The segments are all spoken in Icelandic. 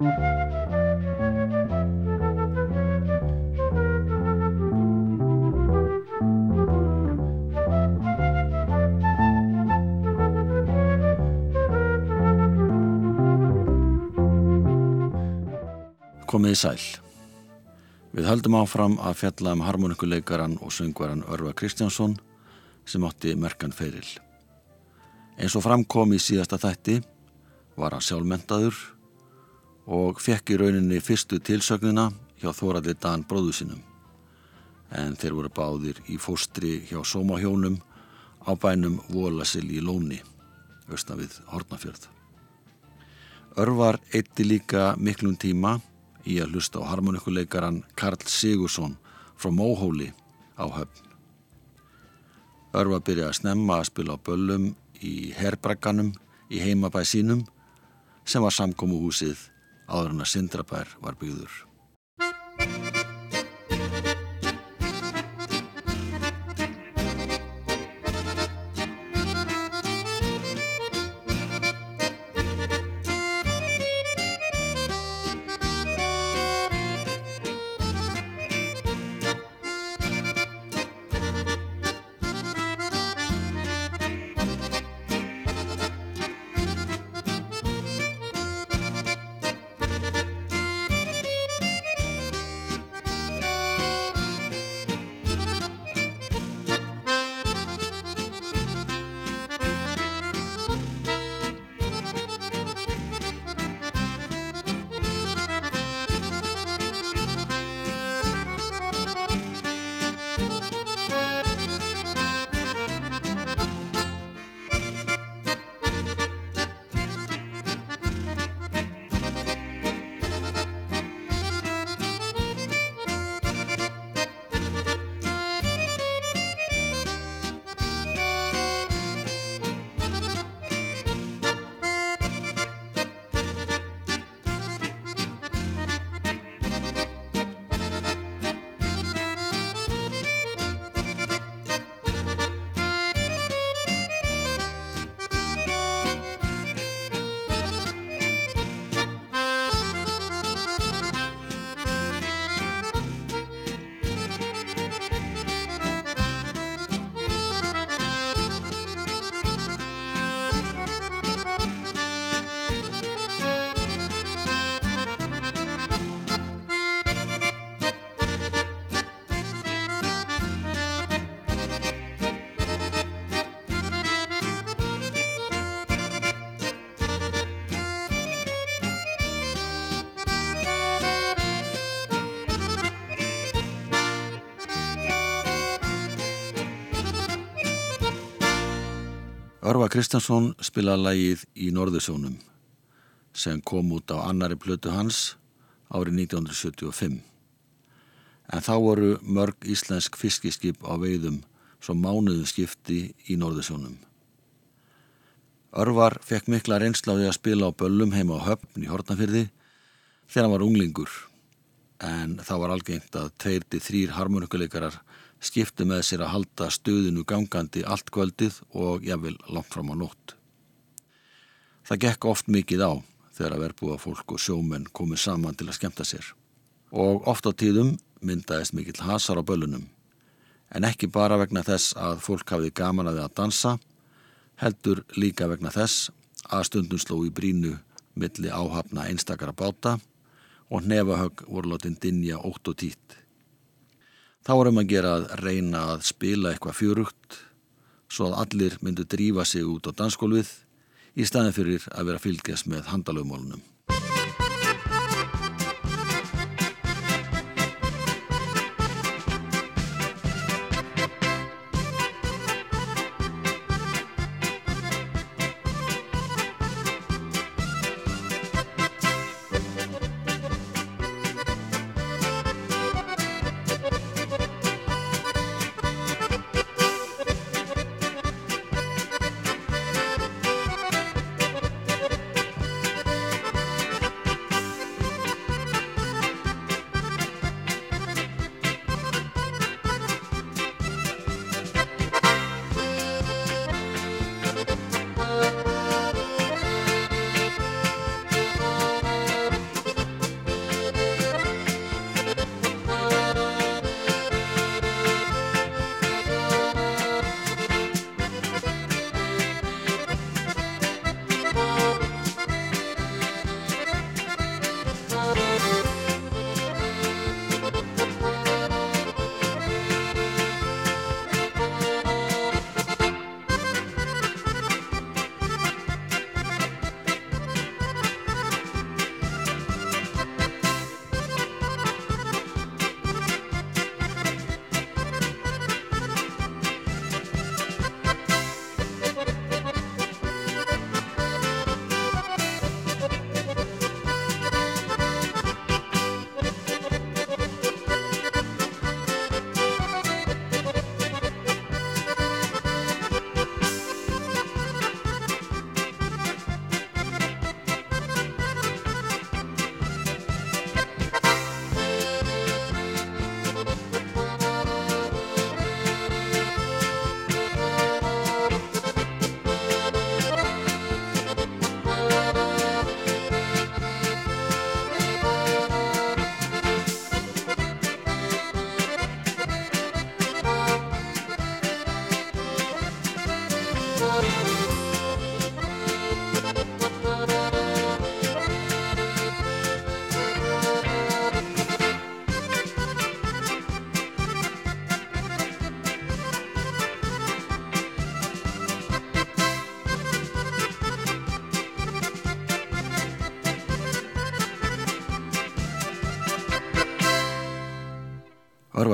Komiði sæl. Við höldum áfram að fjalla um harmonikuleikaran og söngvaran Örva Kristjánsson sem átti merkan feiril. Eins og framkom í síðasta þætti var hann sjálfmentaður og fekk í rauninni fyrstu tilsögnina hjá Þóraldi Dan bróðu sinum. En þeir voru báðir í fóstri hjá Sómahjónum á bænum Vólasil í Lóni, austan við Hortnafjörð. Örvar eitti líka miklum tíma í að hlusta á harmonikuleikaran Karl Sigursson frá Móhóli á höfn. Örva byrjaði að snemma að spila á böllum í herbragganum í heimabæ sínum sem var samkómuhúsið áður en að Sindrabær var byggður. Örva Kristjánsson spilaði lægið í Norðursjónum sem kom út á annari plötu hans árið 1975. En þá voru mörg íslensk fiskiskip á veiðum svo mánuðum skipti í Norðursjónum. Örvar fekk mikla reynslaði að spila á böllum heima á höfn í Hortnafyrði þegar hann var unglingur en það var algengt að tveir til þrýr harmonikuleikarar skipti með sér að halda stöðinu gangandi allt kvöldið og jáfnvel langt fram á nótt. Það gekk oft mikið á þegar að verbúa fólk og sjómenn komið saman til að skemta sér. Og oft á tíðum myndaðist mikill hasar á bölunum. En ekki bara vegna þess að fólk hafið gaman að við að dansa, heldur líka vegna þess að stundum sló í brínu milli áhafna einstakara báta og nefahögg voru látin dinja ótt og tít. Þá erum að gera að reyna að spila eitthvað fjörugt svo að allir myndu drífa sig út á dansskólfið í staðin fyrir að vera fylgjast með handalögmólunum.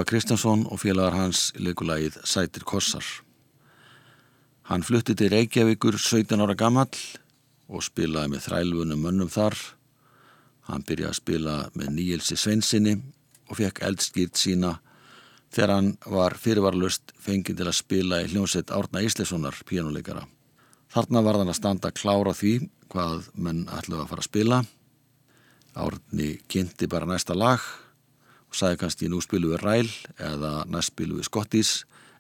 Örva Kristjánsson og félagar hans leikulagið Sætir Kossar. Hann flutti til Reykjavíkur 17 ára gammal og spilaði með þrælvunum mönnum þar. Hann byrjaði að spila með Níelsi Sveinsinni og fekk eldskýrt sína þegar hann var fyrirvarlust fengið til að spila í hljómsett Árna Íslessonar píjánuleikara. Þarna var hann að standa klára því hvað menn ætluði að fara að spila. Árni kynnti bara næsta lag sagði kannski nú spilum við ræl eða næst spilum við skottís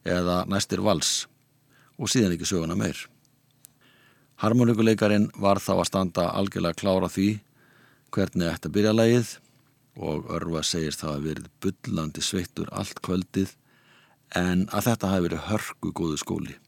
eða næstir vals og síðan ekki söguna meir. Harmonikuleikarin var þá að standa algjörlega klára því hvernig að byrja lægið og Örva segir það að verið byllandi sveittur allt kvöldið en að þetta hafi verið hörku góðu skóli.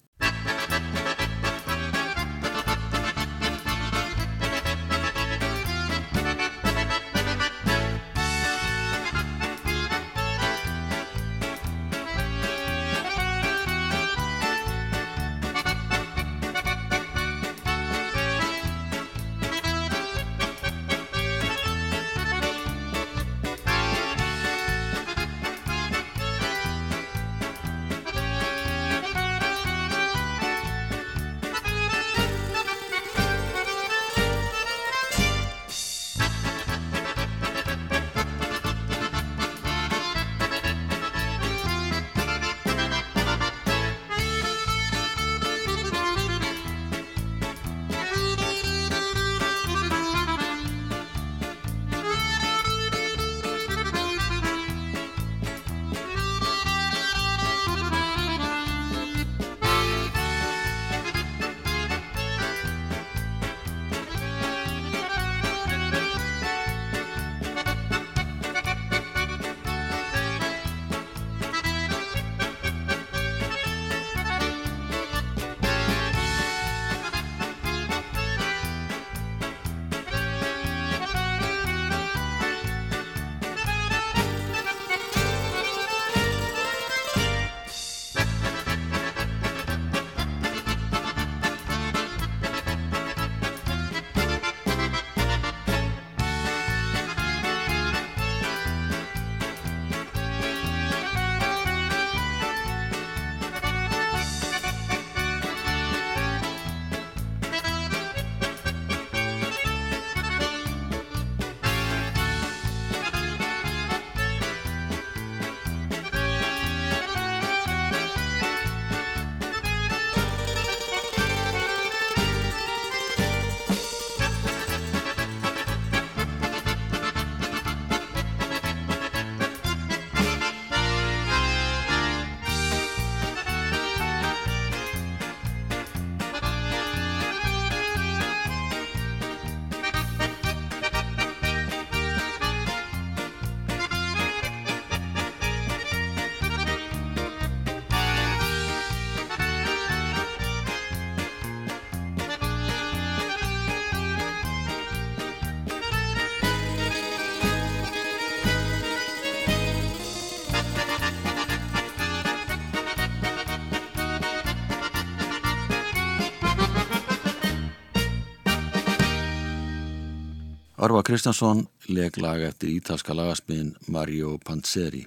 Örva Kristjánsson leg lag eftir ítalska lagasmiðin Mario Panzeri.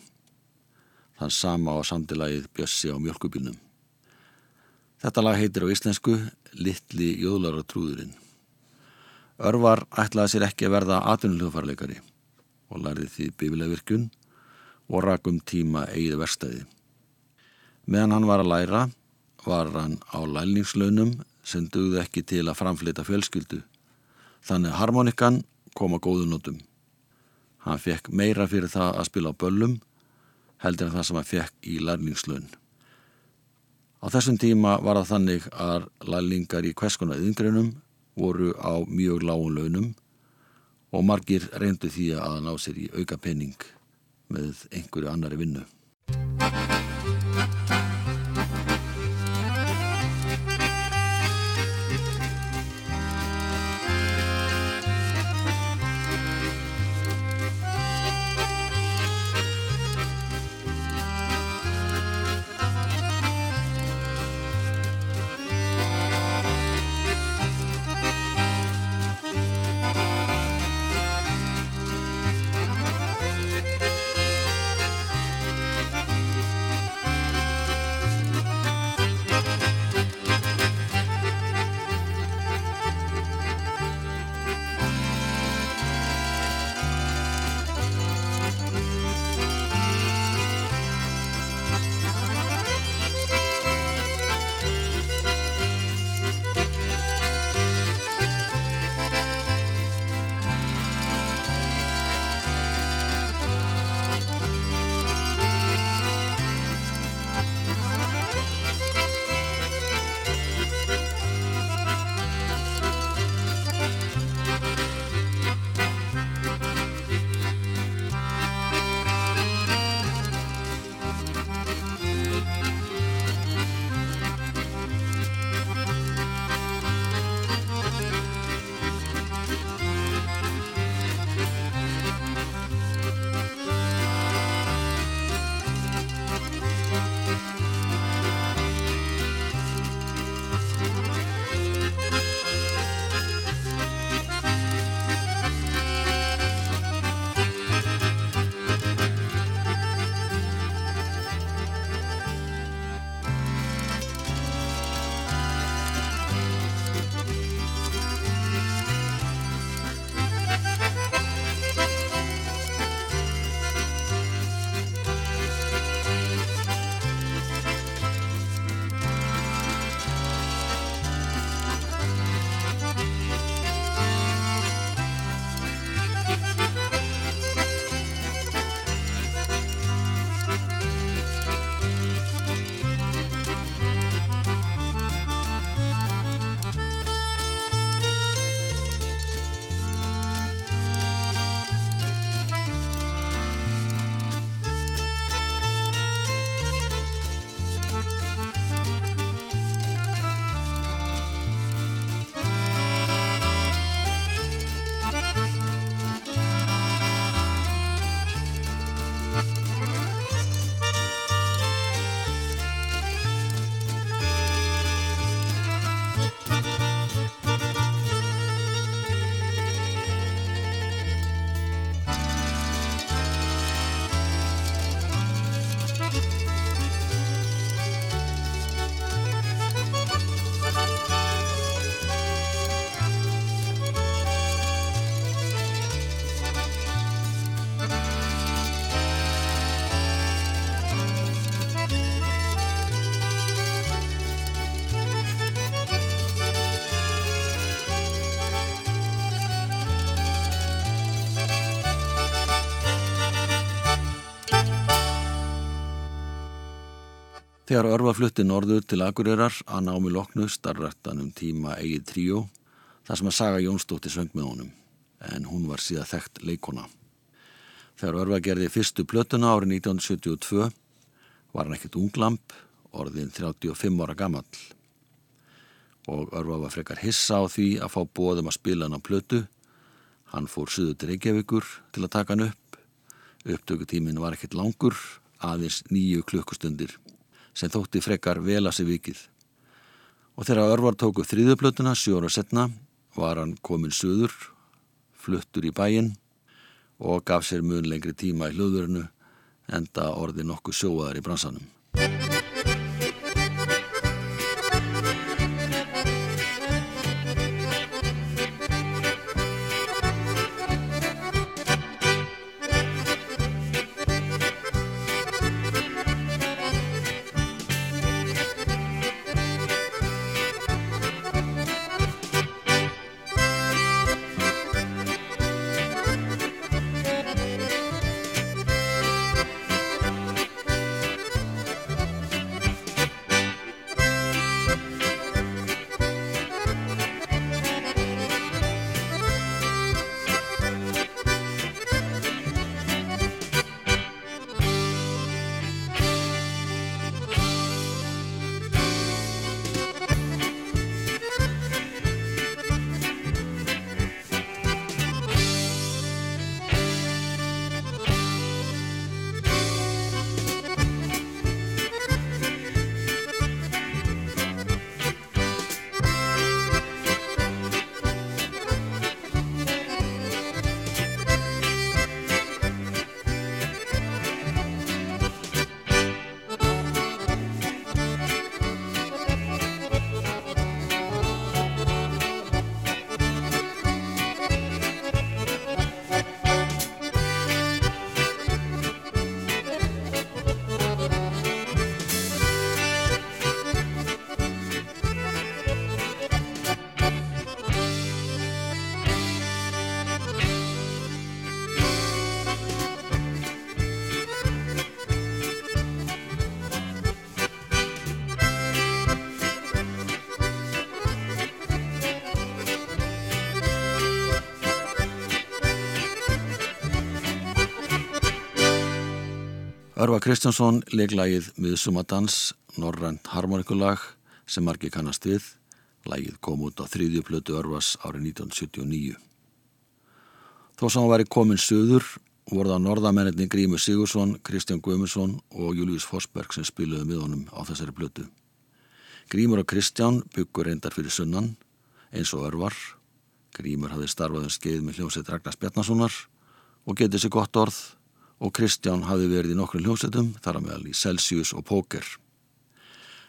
Þann sama á samtilagið Bjössi á mjölkubilnum. Þetta lag heitir á íslensku Littli jóðlara trúðurinn. Örvar ætlaði sér ekki að verða atvinnulöfarleikari og lærði því bifilegvirkun og rakum tíma eigið verstaði. Meðan hann var að læra var hann á lælningslaunum sem dugði ekki til að framflita fjölskyldu. Þannig harmonikan koma góðunótum. Hann fekk meira fyrir það að spila á böllum heldur en það sem hann fekk í lærlingslun. Á þessum tíma var það þannig að lærlingar í hverskona yðingreinum voru á mjög lágun launum og margir reyndu því að ná sér í auka penning með einhverju annari vinnu. Þegar örfa flutti norður til Akureyrar að námi loknu starrættan um tíma eigið tríó þar sem að saga Jónsdóttir söng með honum en hún var síðan þekkt leikona. Þegar örfa gerði fyrstu plötuna árið 1972 var hann ekkert unglamp, orðin 35 ára gammal og örfa var frekar hissa á því að fá bóðum að spila hann á plötu. Hann fór suðu til Reykjavíkur til að taka hann upp. Upptökutímin var ekkert langur, aðeins nýju klukkustundir sem þótti frekar vel að sig vikið. Og þegar Örvar tóku þrýðuplötuna sjóra setna var hann komin söður, fluttur í bæin og gaf sér mun lengri tíma í hlöðurinu enda orði nokkuð sjóaðar í bransanum. Örva Kristjánsson leiklægið Miðsumadans, Norrænt harmonikulag sem margir kannast við. Lægið kom út á þrýðju plötu Örvas árið 1979. Þó sem hann væri komin söður voru það norðamenninni Grímur Sigursson, Kristján Guimundsson og Július Forsberg sem spiluði með honum á þessari plötu. Grímur og Kristján byggur reyndar fyrir sunnan eins og Örvar. Grímur hafði starfað um skeið með hljómsveit Ragnars Bjarnasonar og getið sér gott orð og Kristján hafi verið í nokkru hljómsveitum þar að meðal í Celsius og Póker.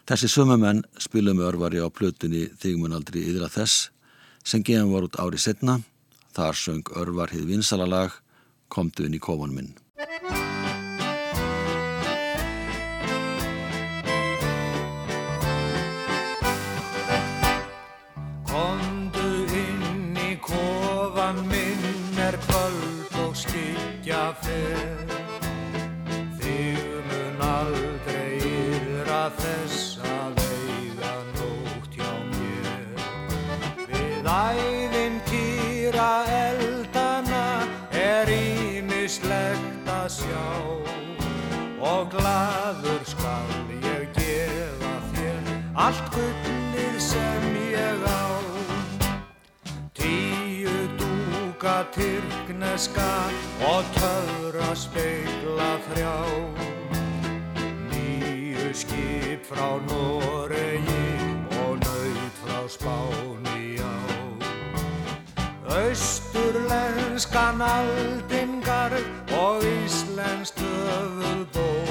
Þessi sömumenn spilum örvari á plötunni Þigmun aldrei yðra þess sem gefum var út árið setna. Þar söng örvar hið vinsalalag Komdu inn í kófanum minn. Allt gullið sem ég á. Tíu dúka tyrkneska og töfra speigla þrjá. Nýju skip frá Noregi og nöyt frá Spáni á. Austurlenskan aldingar og íslenskt höfuðbók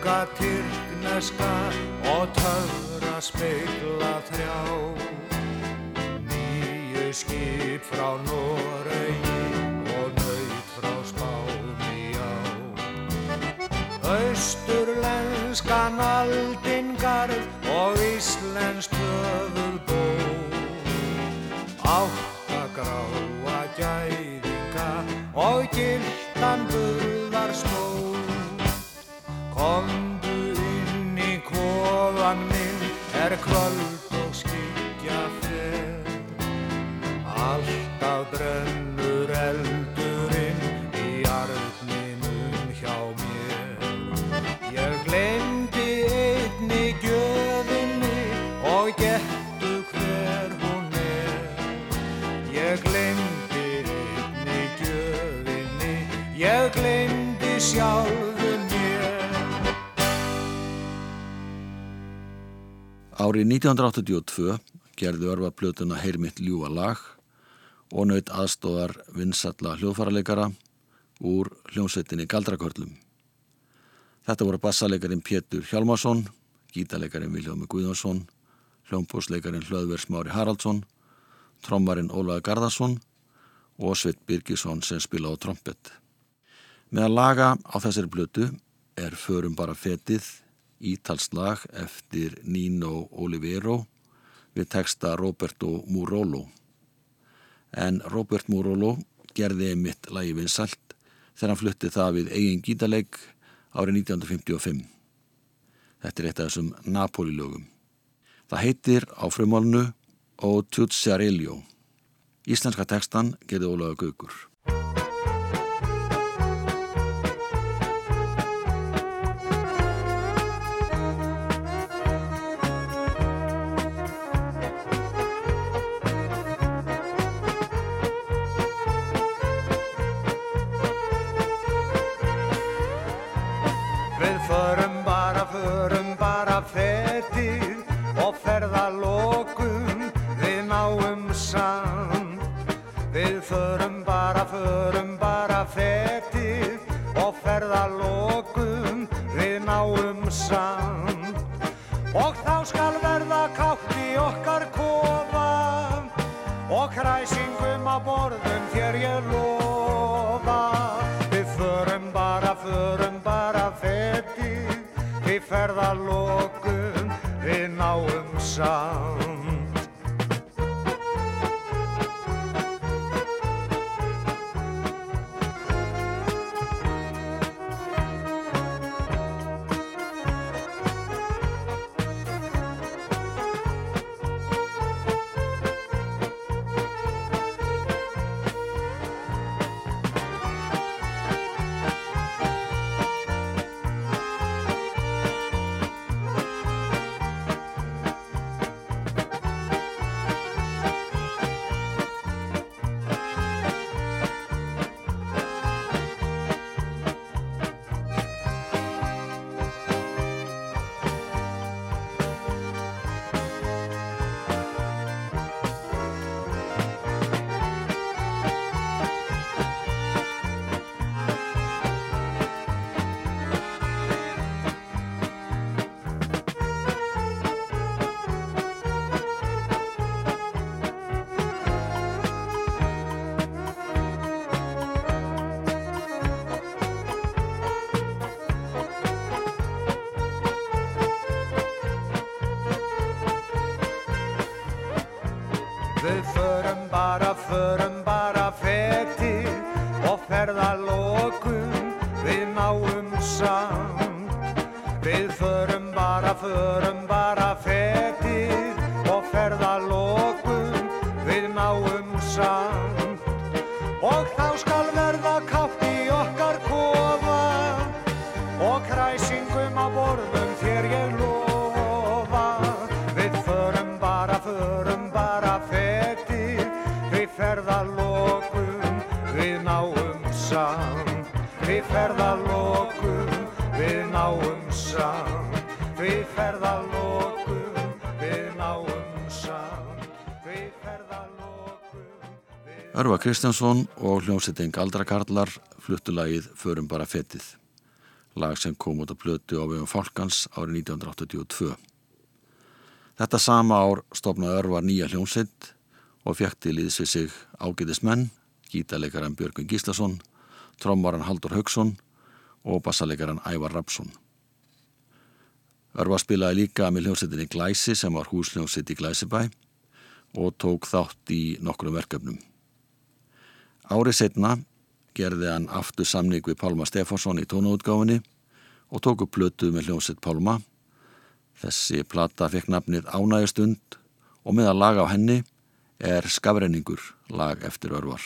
klukka tyrkneska og töfra speikla þrjá. Nýju skip frá Noregi og nöyt frá Spáni á. Östurlenskan aldingarð og íslensk höfuð bó Átta gráa gæðinga og gildan burðar sjálfu mér Árið 1982 gerði örfa plötuna Heyrmitt ljúa lag og naut aðstóðar vinsalla hljóðfaraleikara úr hljómsveitinni Galdrakörlum. Þetta voru bassaleikarin Pétur Hjálmarsson, gítaleikarin Viljómi Guðjónsson, hljómbúsleikarin Hlöðver Smári Haraldsson, trommarin Ólaður Garðarsson og Sveit Birgisson sem spila á trompet. Meðan laga á þessari plötu er Förum bara fetið ítalslag eftir Nino Olivero við texta Roberto Murolo. En Robert Murolo gerði einmitt lagi vinsalt þegar hann flutti það við eigin gítaleik árið 1955. Þetta er eitt af þessum Napoli-lögum. Það heitir á frumálnu O Tutsarelio. Íslenska textan gerði Ólaður Gaugur. Samt. Og þá skal verða kátt í okkar kofa og kræsingum á borðum þér ég lofa. Við förum bara, förum bara fetið, við ferðalokum við náum samt. Bara, förum bara fetið og ferðalokum við náum samt. Og þá skal verða kátt í okkar kofa og kræsingum á borðum þér ég lofa. Við förum bara, förum bara fetið, við ferðalokum, við náum samt. Við ferðalokum, við náum samt. Við ferðalokum, við náum samt. Við ferðalokum, við... Örva Kristjánsson og hljómsetting Aldrakarlar fluttulagið Förum bara fetið. lag sem kom út á plötu á vegum Fálkans árið 1982. Þetta sama ár stopnaði Örvar nýja hljómsveit og fekk til íðs við sig ágætis menn, gítarleikaran Björgun Gíslason, trommaran Haldur Haugsson og bassaleikaran Ævar Rapsson. Örvar spilaði líka með hljómsveitinni Glæsi sem var húsljómsveit í Glæsibæ og tók þátt í nokkrum verkefnum. Árið setna gerði hann aftur samning við Pálma Stefánsson í tónaútgáfinni og tóku plötu með hljómsveit Pálma. Þessi plata fekk nafnið Ánægastund og með að laga á henni er Skafrenningur lag eftir örvar.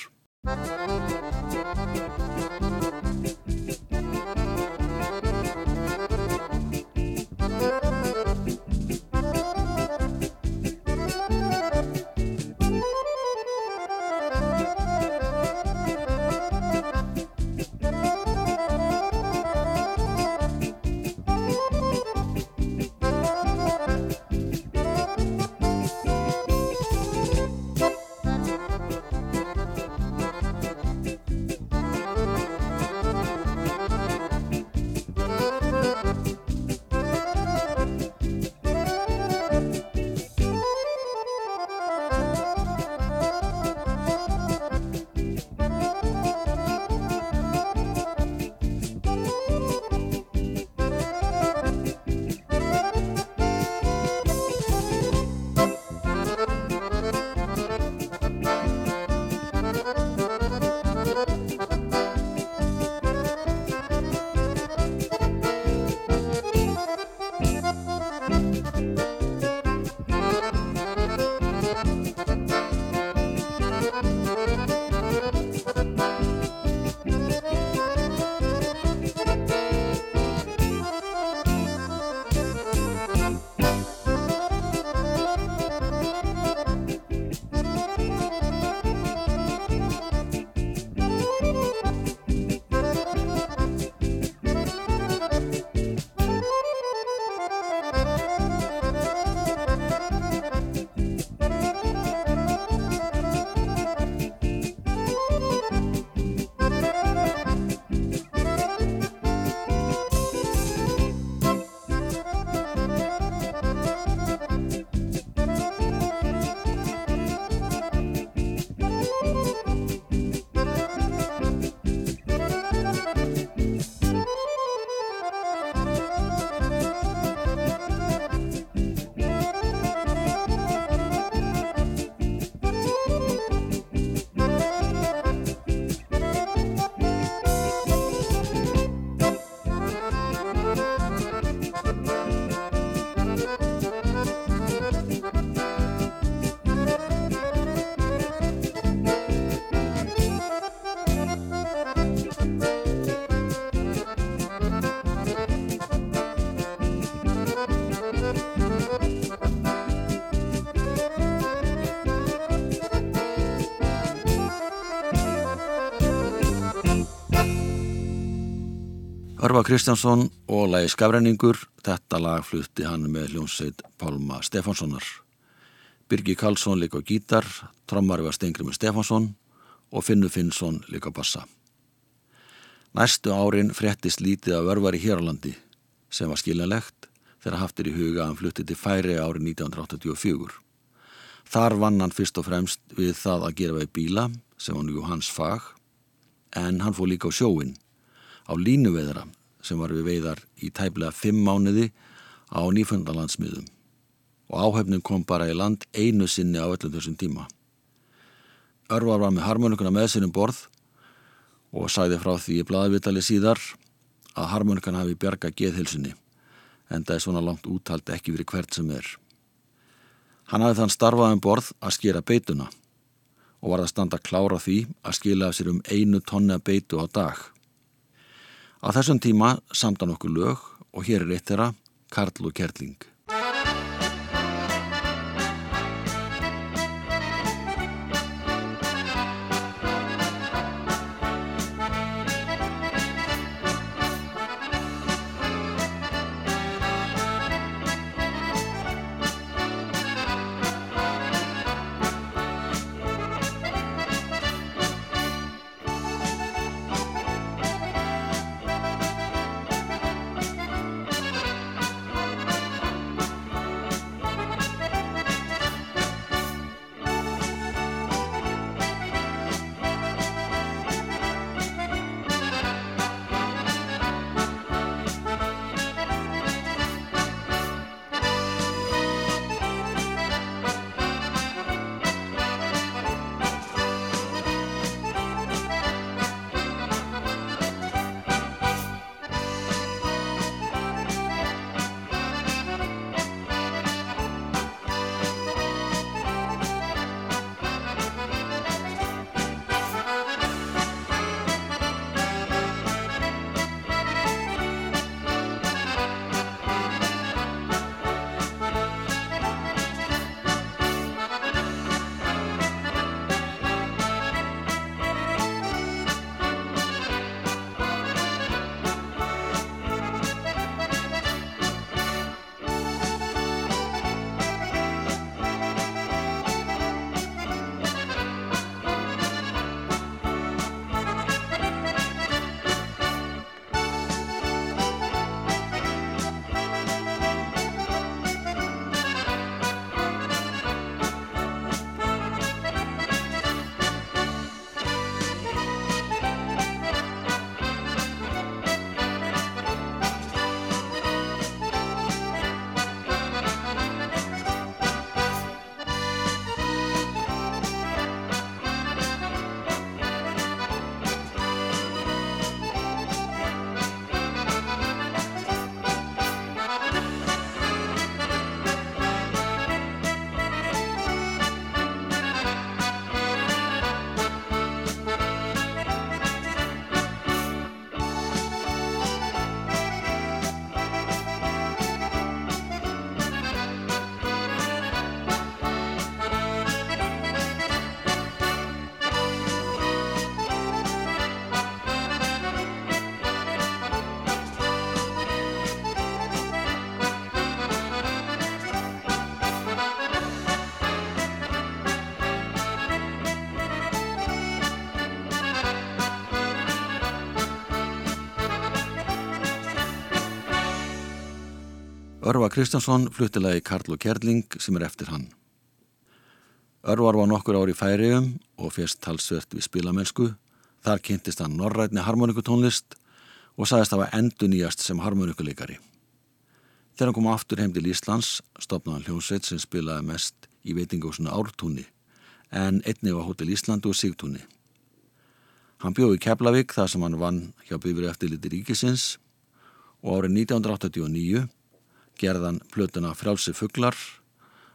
Örva Kristjánsson og lagi Skafrenningur, þetta lag flutti hann með hljómsveit Pálma Stefánssonar. Birgi Karlsson líka á gítar, trommari var Stengrimur Stefánsson og Finnu Finnsson líka á bassa. Næstu árin frettist lítið af örvar í Hérlandi sem var skiljanlegt þegar haftir í huga að hann flutti til færi árið 1984. Þar vann hann fyrst og fremst við það að gera veið bíla sem var nú hans fag en hann fór líka á sjóin á línuveðra sem var við veiðar í tæplega fimm mánuði á nýfundalandsmiðum og áhefnum kom bara í land einu sinni á öllum þessum tíma. Örvar var með harmonikuna með sér um borð og sæði frá því í bladavitali síðar að harmonikana hafi bjarga geðhilsunni en það er svona langt úttalt ekki verið hvert sem er. Hann hafi þann starfað um borð að skera beituna og var að standa klára því að skila af sér um einu tonna beitu á dag. Á þessum tíma samtan okkur lög og hér er eitt þeirra, Karl og Kerling. Örvar Kristjánsson fluttilagi Karl og Kjerling sem er eftir hann. Örvar var nokkur ári í færiðum og férst talsvert við spilamennsku. Þar kynntist hann norrætni harmonikutónlist og sagðist að var endur nýjast sem harmonikuleikari. Þegar hann kom aftur heim til Íslands stopnaði hljómsveit sem spilaði mest í veitingósunu Ártúni en einni var Hotel Íslandu og Sigtúni. Hann bjóði Keflavík þar sem hann vann hjá byrju eftirliti ríkisins og árið 1989 gerðan plötuna Frjálsi fugglar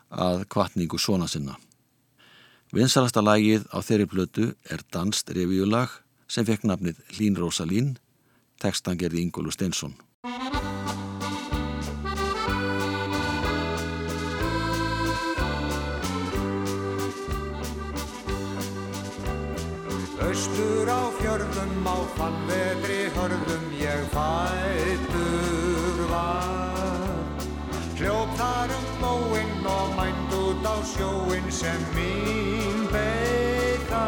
að kvartningu svona sinna. Vinsalasta lagið á þeirri plötu er Danst revíulag sem fekk nafnið Lín Rósalín, tekstan gerði Ingólu Steinsson. Östur á fjörðum á fannvetri hörðum ég fættur var Hljóp þar um móinn og mænd út á sjóinn sem mín beita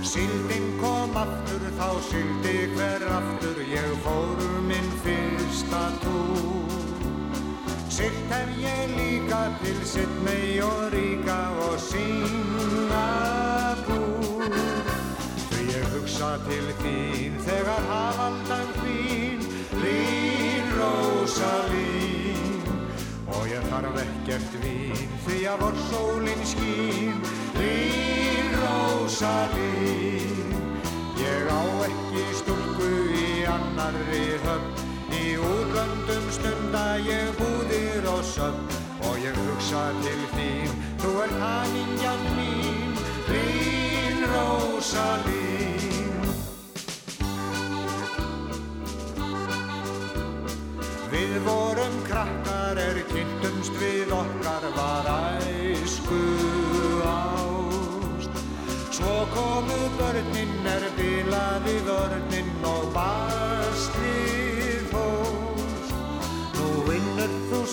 Sildin kom aftur þá sildi hver aftur ég fór minn fyrsta túr. Silt hef ég líka til Sidney og Ríka og Singapúr Því ég hugsa til þín þegar hafaldan þín Lín. ég þarf ekkert vín því að vor sólinn skín Lín. Rósalín Ég á ekki stúlku í annarri höfn Í útlöndum stunda ég búðir og söfn. Og ég hugsa til þín, þú er hanningjan mín Lín. Rósalín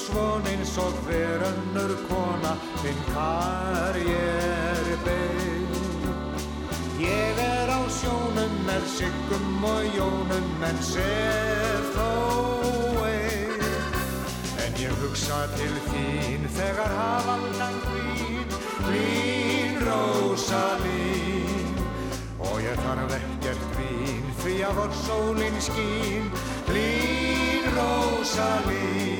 svon eins og hver önnur kona þinn karjér beig Ég er á sjónum með siggum og jónum en sef þó eig En ég hugsa til þín þegar hafaldan hvín Lín. Rósalín Og ég þarf ekkert vín því að vor sólinn skín Lín Rósalín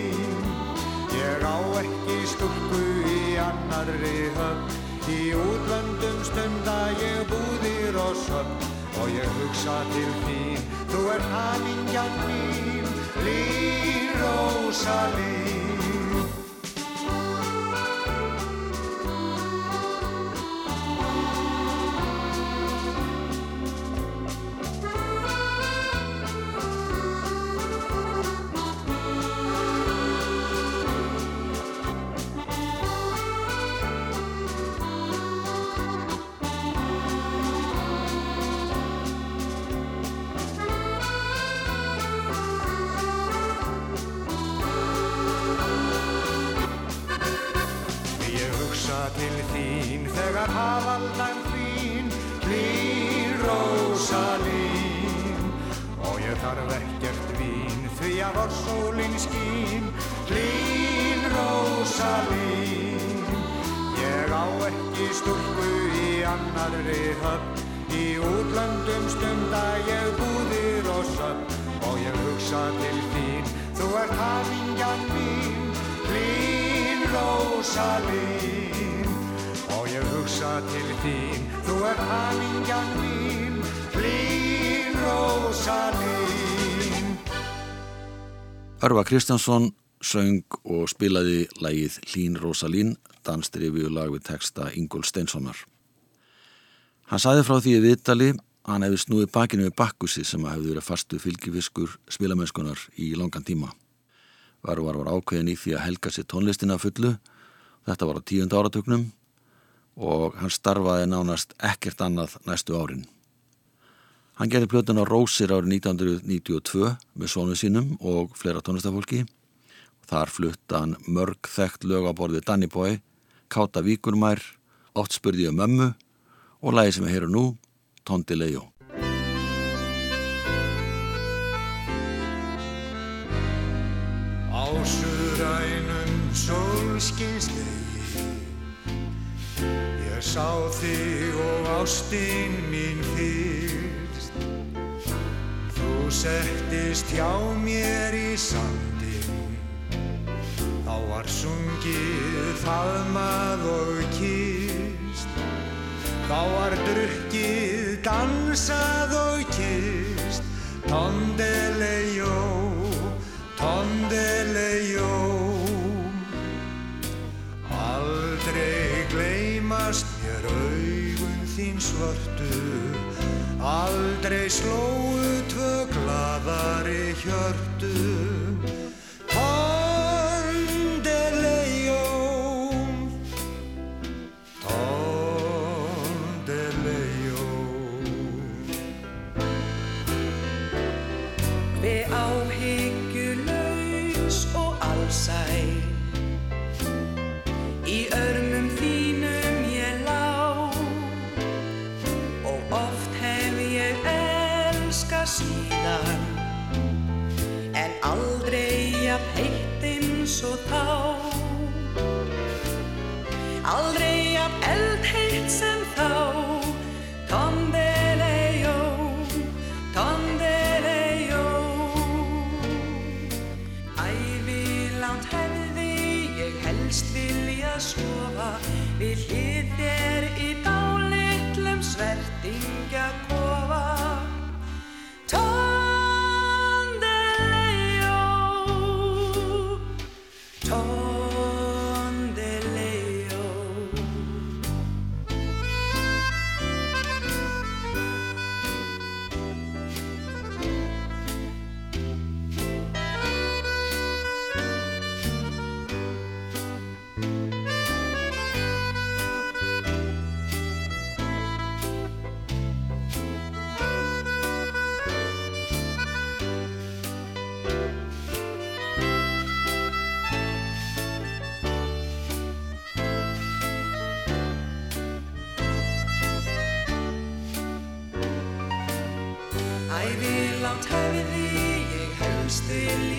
Ég á ekki stúlku í annarri höfn. Í útlöndum stunda ég búðir og söfn Og ég hugsa til þín, þú er hanningjan mín Lín Rósalín Rósalín Og ég hugsa til þín, þú ert hafingjan mín Lín Rósalín Örva Kristjánsson söng og spilaði lagið Lín Rósalín, danstri við lag við texta Ingól Steinssonar. Hann saði frá því í viðtali að hann hefði snúið bakinu við bakkusi sem að hefði verið fastu fylgifiskur spilamennskunar í langan tíma. Örvar var ákveðin í því að helga sér tónlistina fullu, þetta var á tíund áratögnum og hann starfaði nánast ekkert annað næstu árin. Hann gerði plötuna Rósir árið 1992 með sónu sínum og fleira tónlistafólki. Þar flutta hann mörg þekkt lög á borðið Danny Boy, Káta Víkurmær, Oft spurði um mömmu og lagi sem við heyrum nú, Tondi Leijó. Á surænum sólskinslegi Ég sá þig og ástinn mín fyrst. Þú settist hjá mér í sandin Þá var sungið faðmað og kýrst Þá var drukkið dansað og kýrst Tondelejó, gleymast mér augun þín svörtu. Aldrei slóu tvö glaðari hjörtu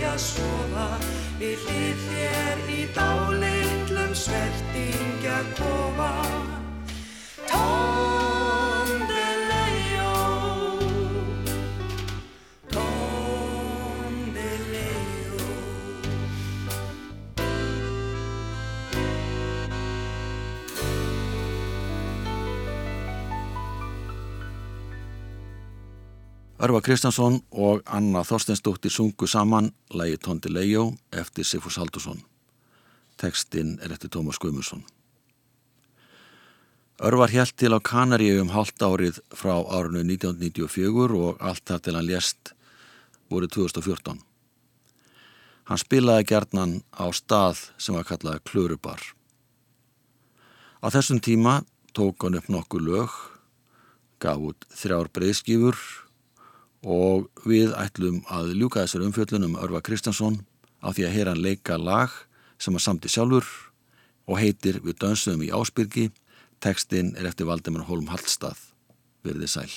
vilja sofa. Við hlið þér í dálitlum svertingja kofa Örvar Kristjánsson og Anna Þorsteinsdóttir sungu saman lægi Tóndi Leijó eftir Sigfús Haldursson. Tekstinn er eftir Tómas Guðmusson. Örvar hjælt til á Kanaríu um hálft árið frá árinu 1994 og allt þar til hann lést voru 2014. Hann spilaði gerðnan á stað sem var kallað Klurubar. Á þessum tíma tók hann upp nokkuð lög, gaf út þrjár breyðskífur og við ætlum að ljúka þessar umfjöllunum Örva Kristjánsson á því að heyra hann leika lag sem að samti sjálfur og heitir Við dönsum í Ásbyrgi. Tekstinn er eftir Valdemar Holm Hallstað. Verðið sæl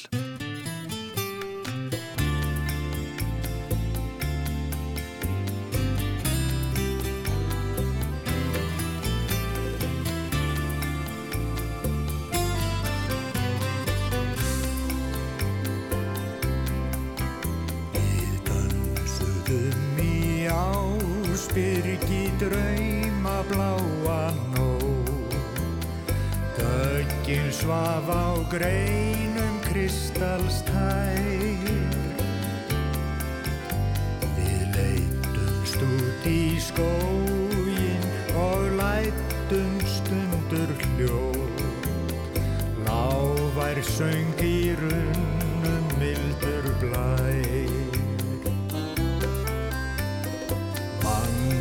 ásbyrgi drauma bláa nóg Döggin svaf á greinum kristalstær. Við leitumst út í skógin og lætum stundur hljóð Láfær söng í runnum mildur blær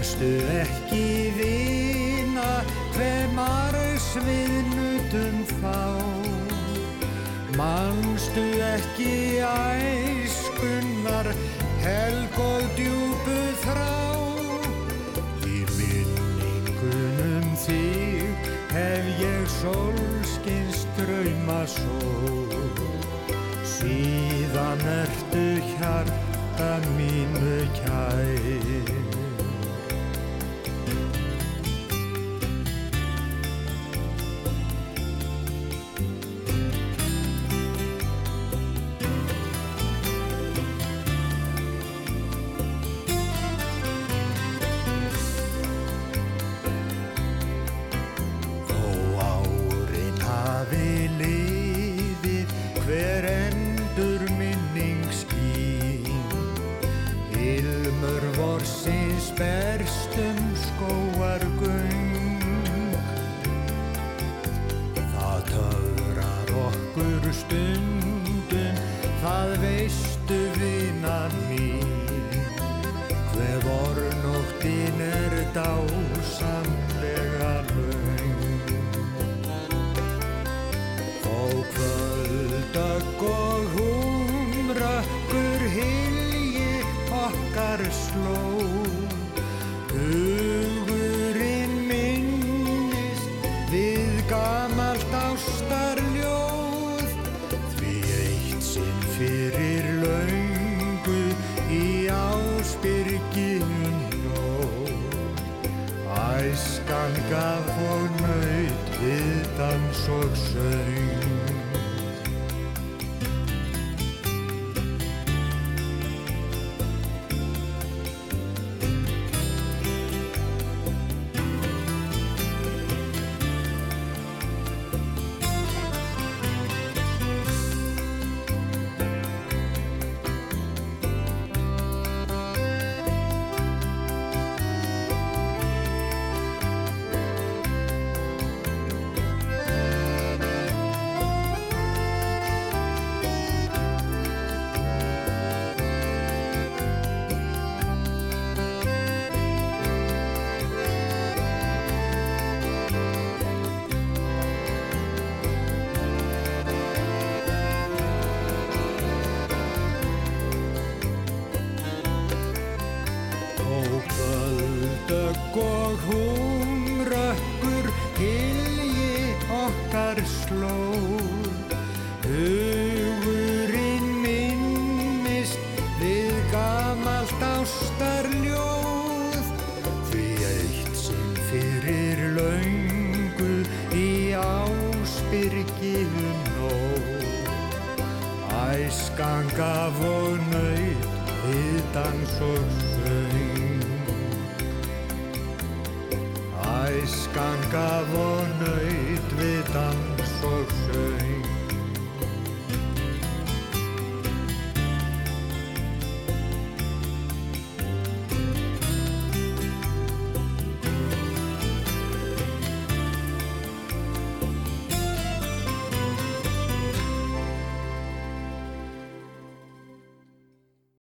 Manstu ekki vina hver margs við nutum þá? Manstu ekki æskunnar helg og djúpu þrá? Í minningunum þig hef ég sólskins drauma svo Síðan ertu hjarta mínu kær